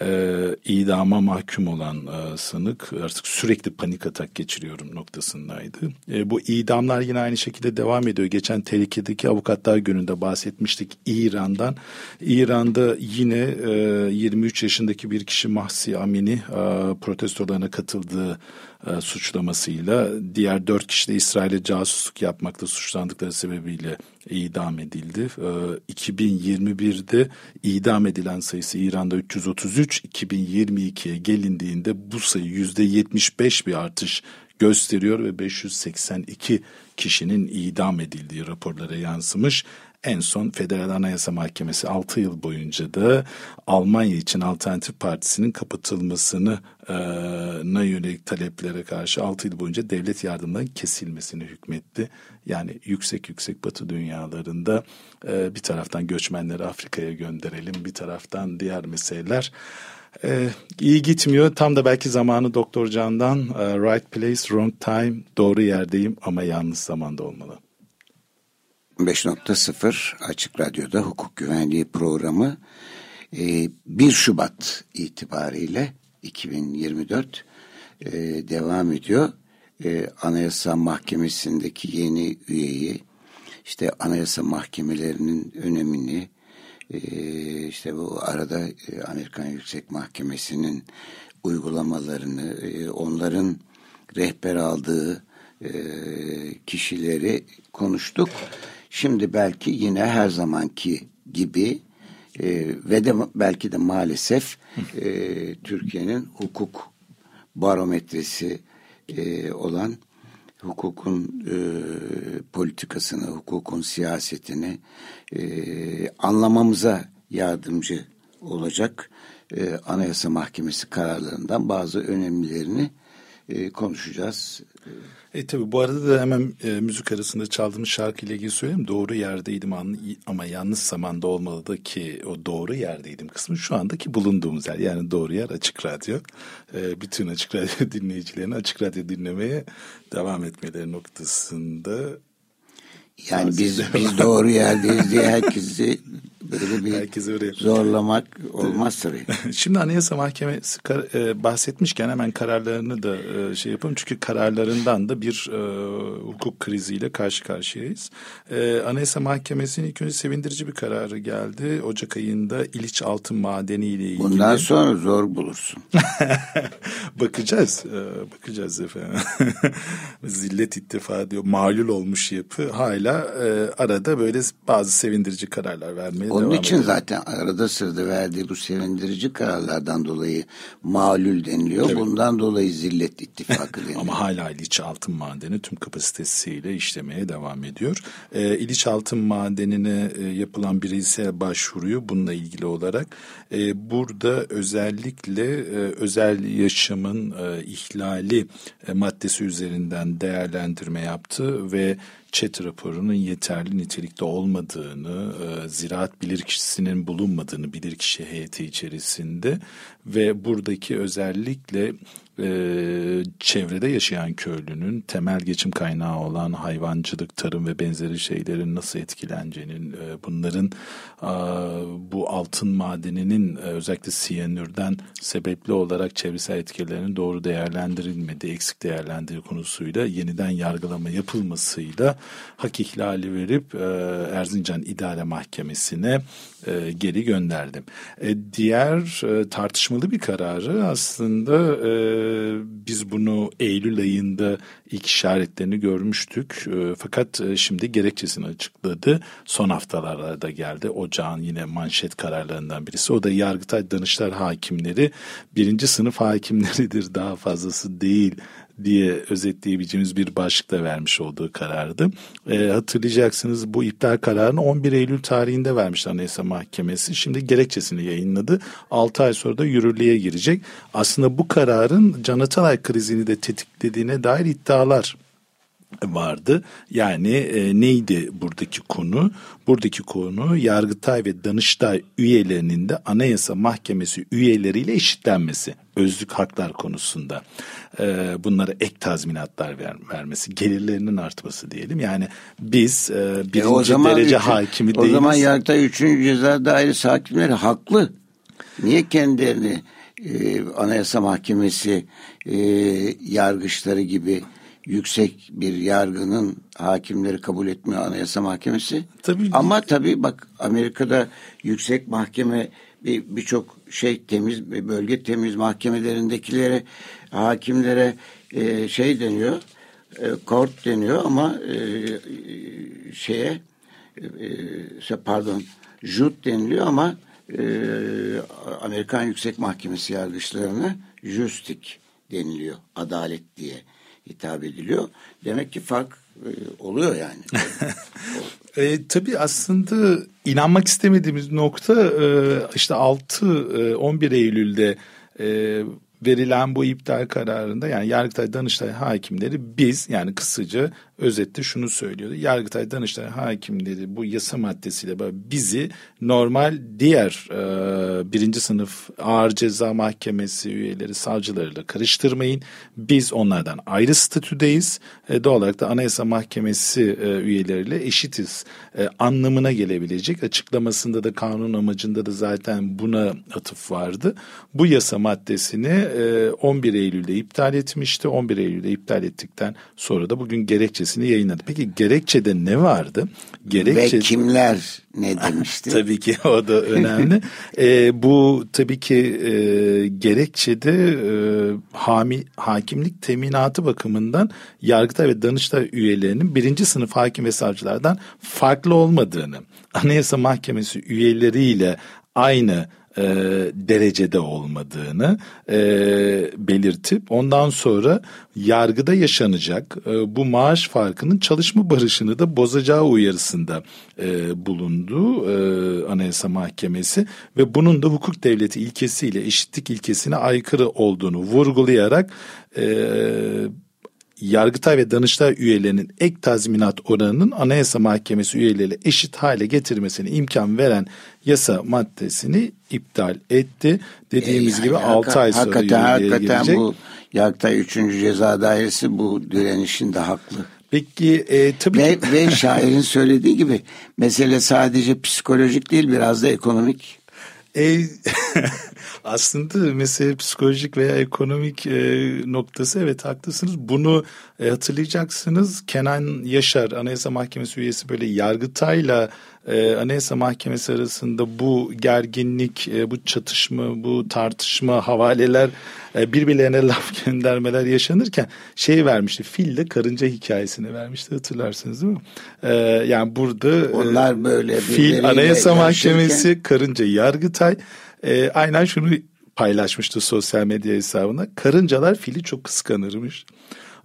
e, idama mahkum olan a, sanık artık sürekli panik atak geçiriyorum noktasındaydı. E, bu idamlar yine aynı şekilde devam ediyor. Geçen tehlikedeki avukatlar gününde bahsetmiştik İran'dan. İran'da yine e, 23 yaşındaki bir kişi Mahsi Amini a, protestolarına katıldığı e, suçlamasıyla diğer dört kişi de İsrail'e casusluk yapmakta suçlandıkları sebebiyle idam edildi. E, 2021'de idam edilen sayısı İran'da 333, 2022'ye gelindiğinde bu sayı yüzde 75 bir artış gösteriyor ve 582 kişinin idam edildiği raporlara yansımış. En son Federal Anayasa Mahkemesi 6 yıl boyunca da Almanya için Alternatif Partisi'nin kapatılmasını na yönelik taleplere karşı 6 yıl boyunca devlet yardımlarının kesilmesini hükmetti. Yani yüksek yüksek batı dünyalarında bir taraftan göçmenleri Afrika'ya gönderelim bir taraftan diğer meseleler ee, iyi gitmiyor. Tam da belki zamanı Doktor Can'dan Right Place, Wrong Time, doğru yerdeyim ama yanlış zamanda olmalı. 5.0 Açık Radyo'da hukuk güvenliği programı 1 e, Şubat itibariyle 2024 e, devam ediyor. E, Anayasa Mahkemesi'ndeki yeni üyeyi, işte anayasa mahkemelerinin önemini, işte bu arada Amerikan Yüksek Mahkemesi'nin uygulamalarını, onların rehber aldığı kişileri konuştuk. Şimdi belki yine her zamanki gibi e, ve de belki de maalesef e, Türkiye'nin hukuk barometresi e, olan hukukun e, politikasını, hukukun siyasetini e, anlamamıza yardımcı olacak e, Anayasa Mahkemesi kararlarından bazı önemlilerini e, konuşacağız. E tabi bu arada da hemen e, müzik arasında çaldığımız şarkıyla ilgili söyleyeyim. Doğru yerdeydim ama yanlış zamanda olmalı ki o doğru yerdeydim kısmı şu andaki bulunduğumuz yer. Yani doğru yer Açık Radyo. E, bütün Açık Radyo dinleyicilerine Açık Radyo dinlemeye devam etmeleri noktasında yani biz biz doğru yerdeyiz diye herkesi böyle bir Herkes öyle zorlamak olmaz tabii. Şimdi Anayasa Mahkemesi e, bahsetmişken hemen kararlarını da e, şey yapalım. Çünkü kararlarından da bir e, hukuk kriziyle karşı karşıyayız. Anayasa Mahkemesi'nin ilk önce sevindirici bir kararı geldi. Ocak ayında İliç Altın Madeni ile ilgili. Bundan sonra zor bulursun. bakacağız. Bakacağız efendim. Zillet ittifa diyor. Malul olmuş yapı hala arada böyle bazı sevindirici kararlar vermeye onun için ediyor. zaten arada sırada verdiği bu sevindirici kararlardan dolayı malul deniliyor. Tabii. Bundan dolayı zillet ittifakı deniliyor. Ama hala İliç Altın Madeni tüm kapasitesiyle işlemeye devam ediyor. E, İliç Altın Madeni'ne e, yapılan bireysel başvuruyu bununla ilgili olarak e, burada özellikle e, özel yaşamın e, ihlali e, maddesi üzerinden değerlendirme yaptı ve çet raporunun yeterli nitelikte olmadığını, e, ziraat bilirkişisinin bulunmadığını bilirkişi heyeti içerisinde ve buradaki özellikle e, çevrede yaşayan köylünün temel geçim kaynağı olan hayvancılık, tarım ve benzeri şeylerin nasıl etkileneceğinin, e, bunların e, bu altın madeninin e, özellikle siyanürden sebepli olarak çevresel etkilerinin doğru değerlendirilmediği, eksik değerlendirildiği konusuyla yeniden yargılama yapılmasıyla hak ihlali verip e, Erzincan İdare Mahkemesi'ne e, geri gönderdim. E, diğer e, tartışmalı bir kararı aslında e, biz bunu Eylül ayında ilk işaretlerini görmüştük. E, fakat e, şimdi gerekçesini açıkladı. Son haftalarda geldi. Ocağın yine manşet kararlarından birisi. O da Yargıtay Danıştay Hakimleri birinci sınıf hakimleridir daha fazlası değil diye özetleyebileceğimiz bir başlıkla vermiş olduğu karardı. E, hatırlayacaksınız bu iptal kararını 11 Eylül tarihinde vermiş Anayasa Mahkemesi. Şimdi gerekçesini yayınladı. 6 ay sonra da yürürlüğe girecek. Aslında bu kararın Can Atalay krizini de tetiklediğine dair iddialar vardı. Yani e, neydi buradaki konu? Buradaki konu Yargıtay ve Danıştay üyelerinin de Anayasa Mahkemesi üyeleriyle eşitlenmesi. Özlük haklar konusunda e, bunlara ek tazminatlar ver, vermesi, gelirlerinin artması diyelim. Yani biz e, birinci e o zaman derece üçün, hakimi o değiliz. O zaman Yargıtay 3. Ceza Dairesi hakimleri haklı. Niye kendilerini e, Anayasa Mahkemesi e, yargıçları gibi yüksek bir yargının hakimleri kabul etmiyor Anayasa Mahkemesi. Tabii. Ama tabii bak Amerika'da yüksek mahkeme birçok bir şey temiz bölge temiz mahkemelerindekilere hakimlere e, şey deniyor e, court deniyor ama e, şeye e, pardon jut deniliyor ama e, Amerikan Yüksek Mahkemesi yargıçlarına justik deniliyor adalet diye hitap ediliyor. Demek ki fark e, oluyor yani. e, tabii aslında inanmak istemediğimiz nokta e, işte 6 e, 11 Eylül'de e, verilen bu iptal kararında yani Yargıtay Danıştay hakimleri biz yani kısaca özette şunu söylüyordu. Yargıtay Danıştay hakimleri bu yasa maddesiyle bizi normal diğer e, birinci sınıf ağır ceza mahkemesi üyeleri savcılarıyla karıştırmayın. Biz onlardan ayrı statüdeyiz. E, doğal olarak da Anayasa Mahkemesi e, üyeleriyle eşitiz e, anlamına gelebilecek. Açıklamasında da kanun amacında da zaten buna atıf vardı. Bu yasa maddesini e, 11 Eylül'de iptal etmişti. 11 Eylül'de iptal ettikten sonra da bugün gerekçe gerekçesini yayınladı. Peki gerekçede ne vardı? Gerekçe... Ve kimler ne demişti? tabii ki o da önemli. e, bu tabii ki e, gerekçede e, hami, hakimlik teminatı bakımından Yargıtay ve Danıştay üyelerinin birinci sınıf hakim ve savcılardan farklı olmadığını, Anayasa Mahkemesi üyeleriyle aynı e, derecede olmadığını e, belirtip ondan sonra yargıda yaşanacak e, bu maaş farkının çalışma barışını da bozacağı uyarısında e, bulundu e, Anayasa Mahkemesi ve bunun da hukuk devleti ilkesiyle eşitlik ilkesine aykırı olduğunu vurgulayarak e, Yargıtay ve Danıştay üyelerinin ek tazminat oranının Anayasa Mahkemesi üyeleriyle eşit hale getirmesine imkan veren yasa maddesini iptal etti. Dediğimiz e yani gibi 6 ay sonra hakikaten, hakikaten gelecek. bu Yargıtay 3. Ceza Dairesi bu direnişin de haklı. Peki e, tabii ve, ve şairin söylediği gibi mesele sadece psikolojik değil biraz da ekonomik. E, aslında mesele psikolojik veya ekonomik e, noktası evet haklısınız. Bunu e, hatırlayacaksınız. Kenan Yaşar Anayasa Mahkemesi üyesi böyle Yargıtay'la e, Anayasa Mahkemesi arasında bu gerginlik, e, bu çatışma, bu tartışma, havaleler e, birbirlerine laf göndermeler yaşanırken şey vermişti. Fille karınca hikayesini vermişti hatırlarsınız değil mi? E, yani burada e, onlar böyle fil Anayasa Mahkemesi, karınca Yargıtay e, aynen şunu paylaşmıştı sosyal medya hesabına. Karıncalar fili çok kıskanırmış.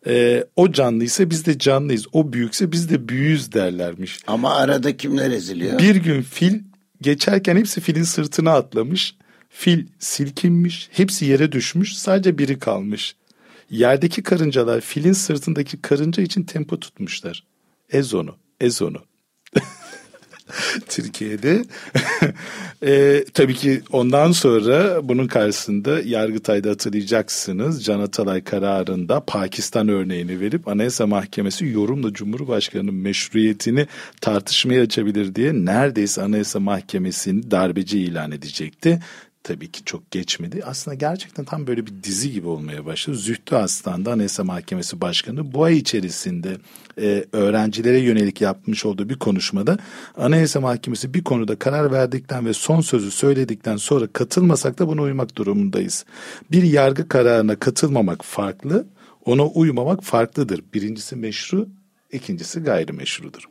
Ee, o canlıysa biz de canlıyız. O büyükse biz de büyüğüz derlermiş. Ama arada kimler eziliyor? Bir gün fil geçerken hepsi filin sırtına atlamış. Fil silkinmiş, hepsi yere düşmüş, sadece biri kalmış. Yerdeki karıncalar filin sırtındaki karınca için tempo tutmuşlar. Ez onu, ez onu. Türkiye'de. e, tabii ki ondan sonra bunun karşısında Yargıtay'da hatırlayacaksınız. Can Atalay kararında Pakistan örneğini verip Anayasa Mahkemesi yorumla Cumhurbaşkanı'nın meşruiyetini tartışmaya açabilir diye neredeyse Anayasa Mahkemesi'ni darbeci ilan edecekti tabii ki çok geçmedi. Aslında gerçekten tam böyle bir dizi gibi olmaya başladı. Zühtü Aslan'da Anayasa Mahkemesi Başkanı bu ay içerisinde e, öğrencilere yönelik yapmış olduğu bir konuşmada Anayasa Mahkemesi bir konuda karar verdikten ve son sözü söyledikten sonra katılmasak da buna uymak durumundayız. Bir yargı kararına katılmamak farklı, ona uymamak farklıdır. Birincisi meşru, ikincisi gayrimeşrudur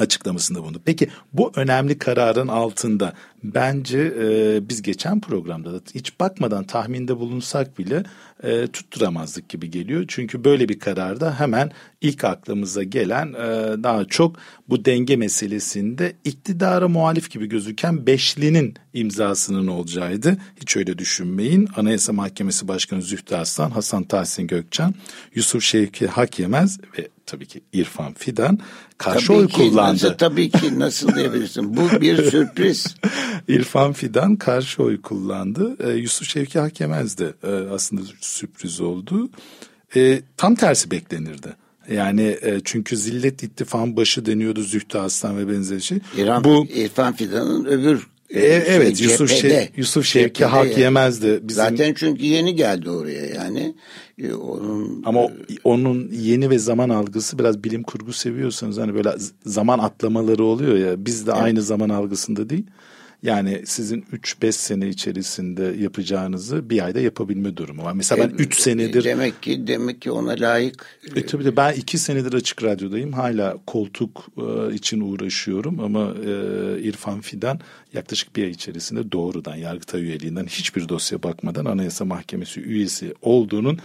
açıklamasında bulundu. Peki bu önemli kararın altında bence e, biz geçen programda da hiç bakmadan tahminde bulunsak bile e, tutturamazdık gibi geliyor. Çünkü böyle bir kararda hemen ilk aklımıza gelen e, daha çok bu denge meselesinde iktidara muhalif gibi gözüken Beşli'nin imzasının olacağıydı. Hiç öyle düşünmeyin. Anayasa Mahkemesi Başkanı Zühtü Aslan, Hasan Tahsin Gökçen, Yusuf Şevki Hakyemez ve tabii ki İrfan Fidan karşı tabii oy ki, kullandı. Nasıl, tabii ki nasıl diyebilirsin? Bu bir sürpriz. İrfan Fidan karşı oy kullandı. E, Yusuf Şevki Hakemez de e, aslında sürpriz oldu. E, tam tersi beklenirdi. Yani e, çünkü Zillet İttifakı'nın başı deniyordu Zühtü Aslan ve benzeri şey. İran, Bu İrfan Fidan'ın öbür e, e şey, evet Yusuf Şev, Yusuf Şevki hak yani. yemezdi. Bizim... Zaten çünkü yeni geldi oraya yani. E, onun Ama o, onun yeni ve zaman algısı biraz bilim kurgu seviyorsanız hani böyle zaman atlamaları oluyor ya biz de evet. aynı zaman algısında değil. Yani sizin 3-5 sene içerisinde yapacağınızı bir ayda yapabilme durumu var. Mesela ben 3 e, senedir... Demek ki demek ki ona layık... E, tabii de ben 2 senedir açık radyodayım. Hala koltuk e, için uğraşıyorum ama e, İrfan Fidan yaklaşık bir ay içerisinde doğrudan Yargıtay üyeliğinden hiçbir dosya bakmadan Anayasa Mahkemesi üyesi olduğunun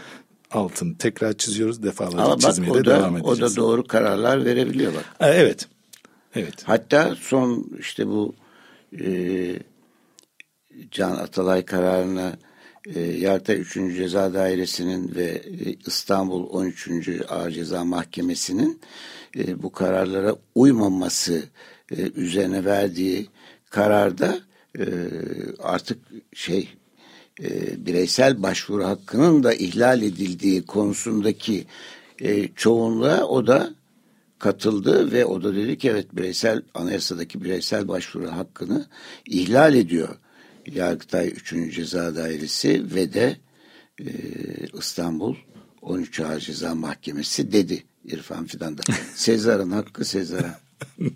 altını tekrar çiziyoruz. Defalarca Ama bak, çizmeye de devam edeceğiz. O da doğru kararlar verebiliyor bak. E, evet. Evet. Hatta son işte bu e, Can Atalay kararına e, Yargıtay 3. Ceza Dairesi'nin ve e, İstanbul 13. Ağır Ceza Mahkemesi'nin e, bu kararlara uymaması e, üzerine verdiği kararda e, artık şey e, bireysel başvuru hakkının da ihlal edildiği konusundaki e, çoğunluğa o da katıldı ve o da dedi ki evet bireysel anayasadaki bireysel başvuru hakkını ihlal ediyor. Yargıtay 3. Ceza Dairesi ve de e, İstanbul 13 Ağır Ceza Mahkemesi dedi İrfan Fidan'da. Sezar'ın hakkı Sezar'a.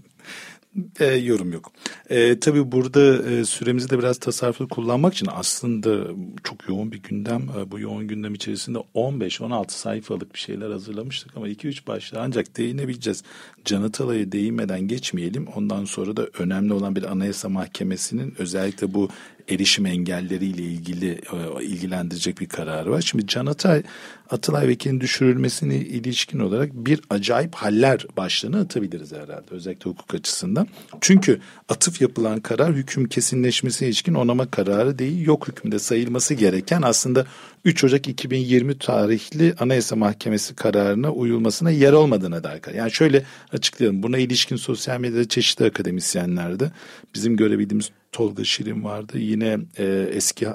e, yorum yok. E, tabii burada e, süremizi de biraz tasarruflu kullanmak için aslında çok yoğun bir gündem. E, bu yoğun gündem içerisinde 15-16 sayfalık bir şeyler hazırlamıştık ama 2-3 başlığa ancak değinebileceğiz. Can Atalay'a değinmeden geçmeyelim. Ondan sonra da önemli olan bir anayasa mahkemesinin özellikle bu erişim engelleriyle ilgili e, ilgilendirecek bir kararı var. Şimdi Can Atay, Atalay Vekil'in düşürülmesine ilişkin olarak bir acayip haller başlığını atabiliriz herhalde özellikle hukuk açısından. Çünkü atıf yapılan karar hüküm kesinleşmesi ilişkin onama kararı değil yok hükümde sayılması gereken aslında 3 Ocak 2020 tarihli Anayasa Mahkemesi kararına uyulmasına yer olmadığına dair. Yani şöyle açıklayalım. Buna ilişkin sosyal medyada çeşitli akademisyenlerde bizim görebildiğimiz Tolga Şirin vardı. Yine e, eski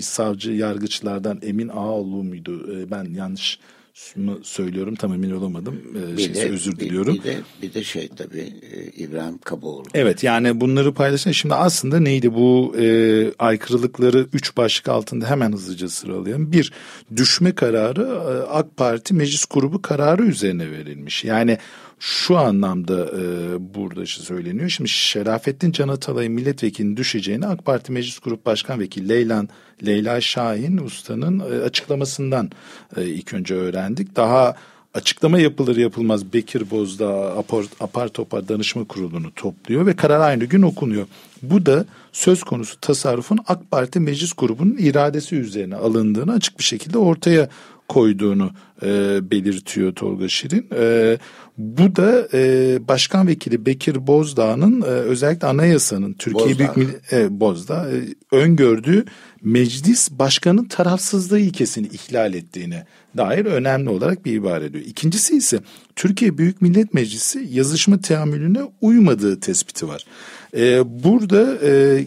savcı yargıçlardan Emin Ağoğlu muydu? E, ben yanlış mı söylüyorum tam emin olamadım. Ee, bir de, özür diliyorum. Bir, bir de bir de şey tabii e, İbrahim Kaboğlu. Evet yani bunları paylaşan şimdi aslında neydi bu e, aykırılıkları üç başlık altında hemen hızlıca sıralayalım. Bir düşme kararı e, AK Parti meclis grubu kararı üzerine verilmiş. Yani şu anlamda e, burada işte söyleniyor. Şimdi Şerafettin Can Atalay'ın milletvekilinin düşeceğini AK Parti Meclis Grup Başkan Vekili Leylan Leyla Şahin Usta'nın e, açıklamasından e, ilk önce öğrendik. Daha açıklama yapılır yapılmaz Bekir Bozdağ apar, apar topar danışma kurulunu topluyor ve karar aynı gün okunuyor. Bu da söz konusu tasarrufun AK Parti meclis grubunun iradesi üzerine alındığını açık bir şekilde ortaya koyduğunu e, belirtiyor Tolga Şirin. E, bu da e, Başkan Vekili Bekir Bozdağ'ın e, özellikle anayasanın Türkiye Bozdağ. Büyük Millet e, Bozdağ e, öngördüğü meclis başkanın tarafsızlığı ilkesini ihlal ettiğine dair önemli olarak bir ibare ediyor. İkincisi ise Türkiye Büyük Millet Meclisi yazışma teamülüne uymadığı tespiti var. E, burada e,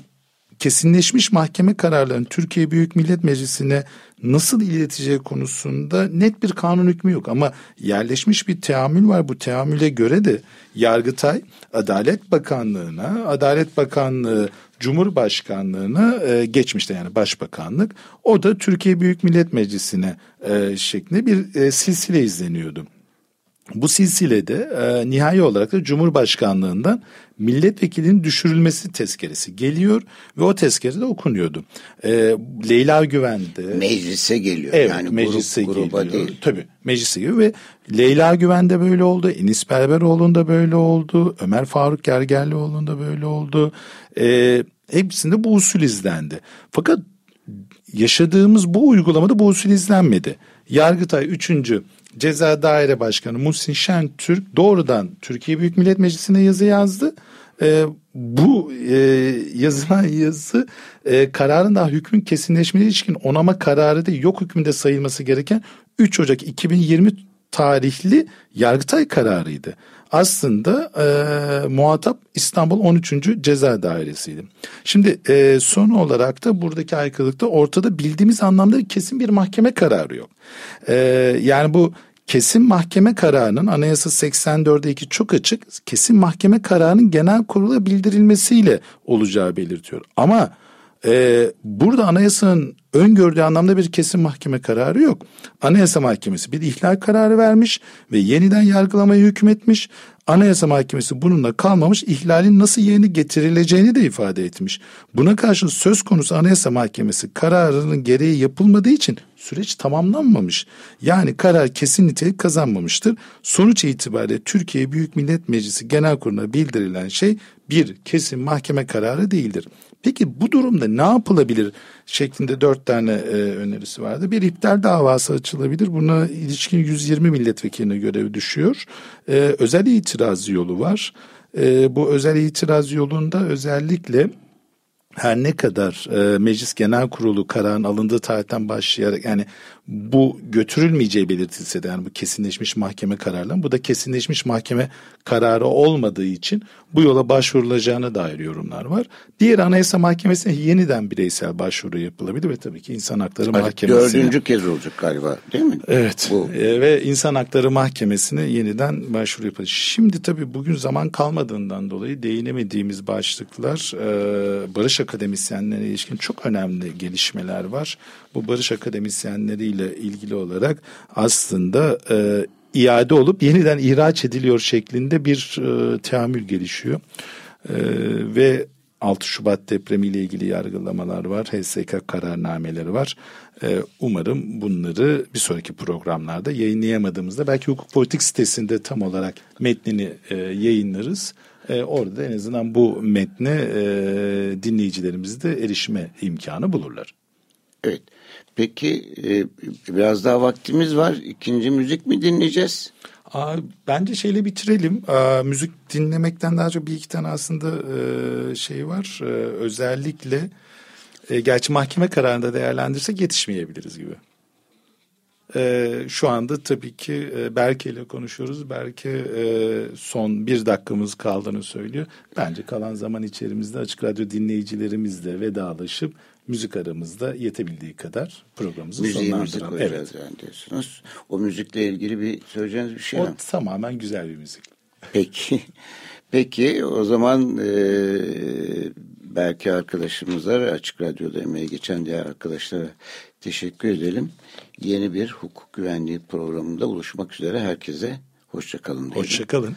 kesinleşmiş mahkeme kararlarının Türkiye Büyük Millet Meclisi'ne nasıl ileteceği konusunda net bir kanun hükmü yok ama yerleşmiş bir teamül var. Bu teamüle göre de Yargıtay Adalet Bakanlığı'na, Adalet Bakanlığı Cumhurbaşkanlığına e, geçmişte yani başbakanlık. O da Türkiye Büyük Millet Meclisi'ne e, şeklinde bir e, silsile izleniyordu. Bu silsilede e, nihai olarak da Cumhurbaşkanlığından milletvekilinin düşürülmesi tezkeresi geliyor ve o tezkere de okunuyordu. E, Leyla Güven'de meclise geliyor. Evet, yani meclise grup, gruba geliyor. değil. Tabii meclise geliyor ve Leyla Güven'de böyle oldu. Enis Berberoğlu'nda böyle oldu. Ömer Faruk Gergerlioğlu'nda böyle oldu. E, hepsinde bu usul izlendi. Fakat yaşadığımız bu uygulamada bu usul izlenmedi. Yargıtay 3. Ceza Daire Başkanı Muhsin Şentürk doğrudan Türkiye Büyük Millet Meclisi'ne yazı yazdı. E, bu e, yazılan yazı e, kararın daha hükmün kesinleşmeye ilişkin onama kararı değil yok hükmünde sayılması gereken 3 Ocak 2020 tarihli Yargıtay kararıydı. Aslında e, muhatap İstanbul 13. Ceza Dairesi'ydi. Şimdi e, son olarak da buradaki aykırılıkta ortada bildiğimiz anlamda kesin bir mahkeme kararı yok. E, yani bu kesin mahkeme kararının anayasa 84'e 2 çok açık kesin mahkeme kararının genel kurula bildirilmesiyle olacağı belirtiyor. Ama e, burada anayasanın öngördüğü anlamda bir kesin mahkeme kararı yok. Anayasa Mahkemesi bir ihlal kararı vermiş ve yeniden yargılamaya hükmetmiş. Anayasa Mahkemesi bununla kalmamış ihlalin nasıl yerine getirileceğini de ifade etmiş. Buna karşın söz konusu Anayasa Mahkemesi kararının gereği yapılmadığı için süreç tamamlanmamış. Yani karar kesin nitelik kazanmamıştır. Sonuç itibariyle Türkiye Büyük Millet Meclisi Genel Kurulu'na bildirilen şey bir kesin mahkeme kararı değildir. Peki bu durumda ne yapılabilir şeklinde dört tane e, önerisi vardı. Bir iptal davası açılabilir. Buna ilişkin 120 milletvekiline görev düşüyor. E, özel itiraz yolu var. E, bu özel itiraz yolunda özellikle her ne kadar e, Meclis Genel Kurulu kararın alındığı tarihten başlayarak yani bu götürülmeyeceği belirtilse de yani bu kesinleşmiş mahkeme kararları bu da kesinleşmiş mahkeme kararı olmadığı için bu yola başvurulacağına dair yorumlar var. Diğer Anayasa Mahkemesi'ne yeniden bireysel başvuru yapılabilir ve tabii ki İnsan Hakları Hadi Mahkemesi'ne. Dördüncü kez olacak galiba değil mi? Evet bu. E, ve İnsan Hakları Mahkemesi'ne yeniden başvuru yapılacak. Şimdi tabii bugün zaman kalmadığından dolayı değinemediğimiz başlıklar e, barış akademisyenlerine ilişkin çok önemli gelişmeler var. Bu barış akademisyenleriyle ilgili olarak aslında e, iade olup yeniden ihraç ediliyor şeklinde bir e, teamül gelişiyor. E, ve 6 Şubat depremiyle ilgili yargılamalar var. HSK kararnameleri var. Ee, umarım bunları bir sonraki programlarda yayınlayamadığımızda belki hukuk politik sitesinde tam olarak metnini e, yayınlarız. E, orada en azından bu metne e, dinleyicilerimiz de erişime imkanı bulurlar. Evet. Peki e, biraz daha vaktimiz var. İkinci müzik mi dinleyeceğiz? Aa, bence şeyle bitirelim. Aa, müzik dinlemekten daha çok bir iki tane aslında e, şey var. E, özellikle e, gerçi mahkeme kararında değerlendirsek yetişmeyebiliriz gibi. E, şu anda tabii ki e, Berke ile konuşuyoruz. Berke e, son bir dakikamız kaldığını söylüyor. Bence kalan zaman içerimizde Açık Radyo dinleyicilerimizle vedalaşıp müzik aramızda yetebildiği kadar programımızı koyacağız Evet. yani diyorsunuz. O müzikle ilgili bir söyleyeceğiniz bir şey O var mı? tamamen güzel bir müzik. Peki. Peki o zaman e, belki arkadaşımıza ve Açık Radyo'da emeği geçen diğer arkadaşlara teşekkür edelim. Yeni bir hukuk güvenliği programında buluşmak üzere herkese hoşçakalın. Hoşçakalın.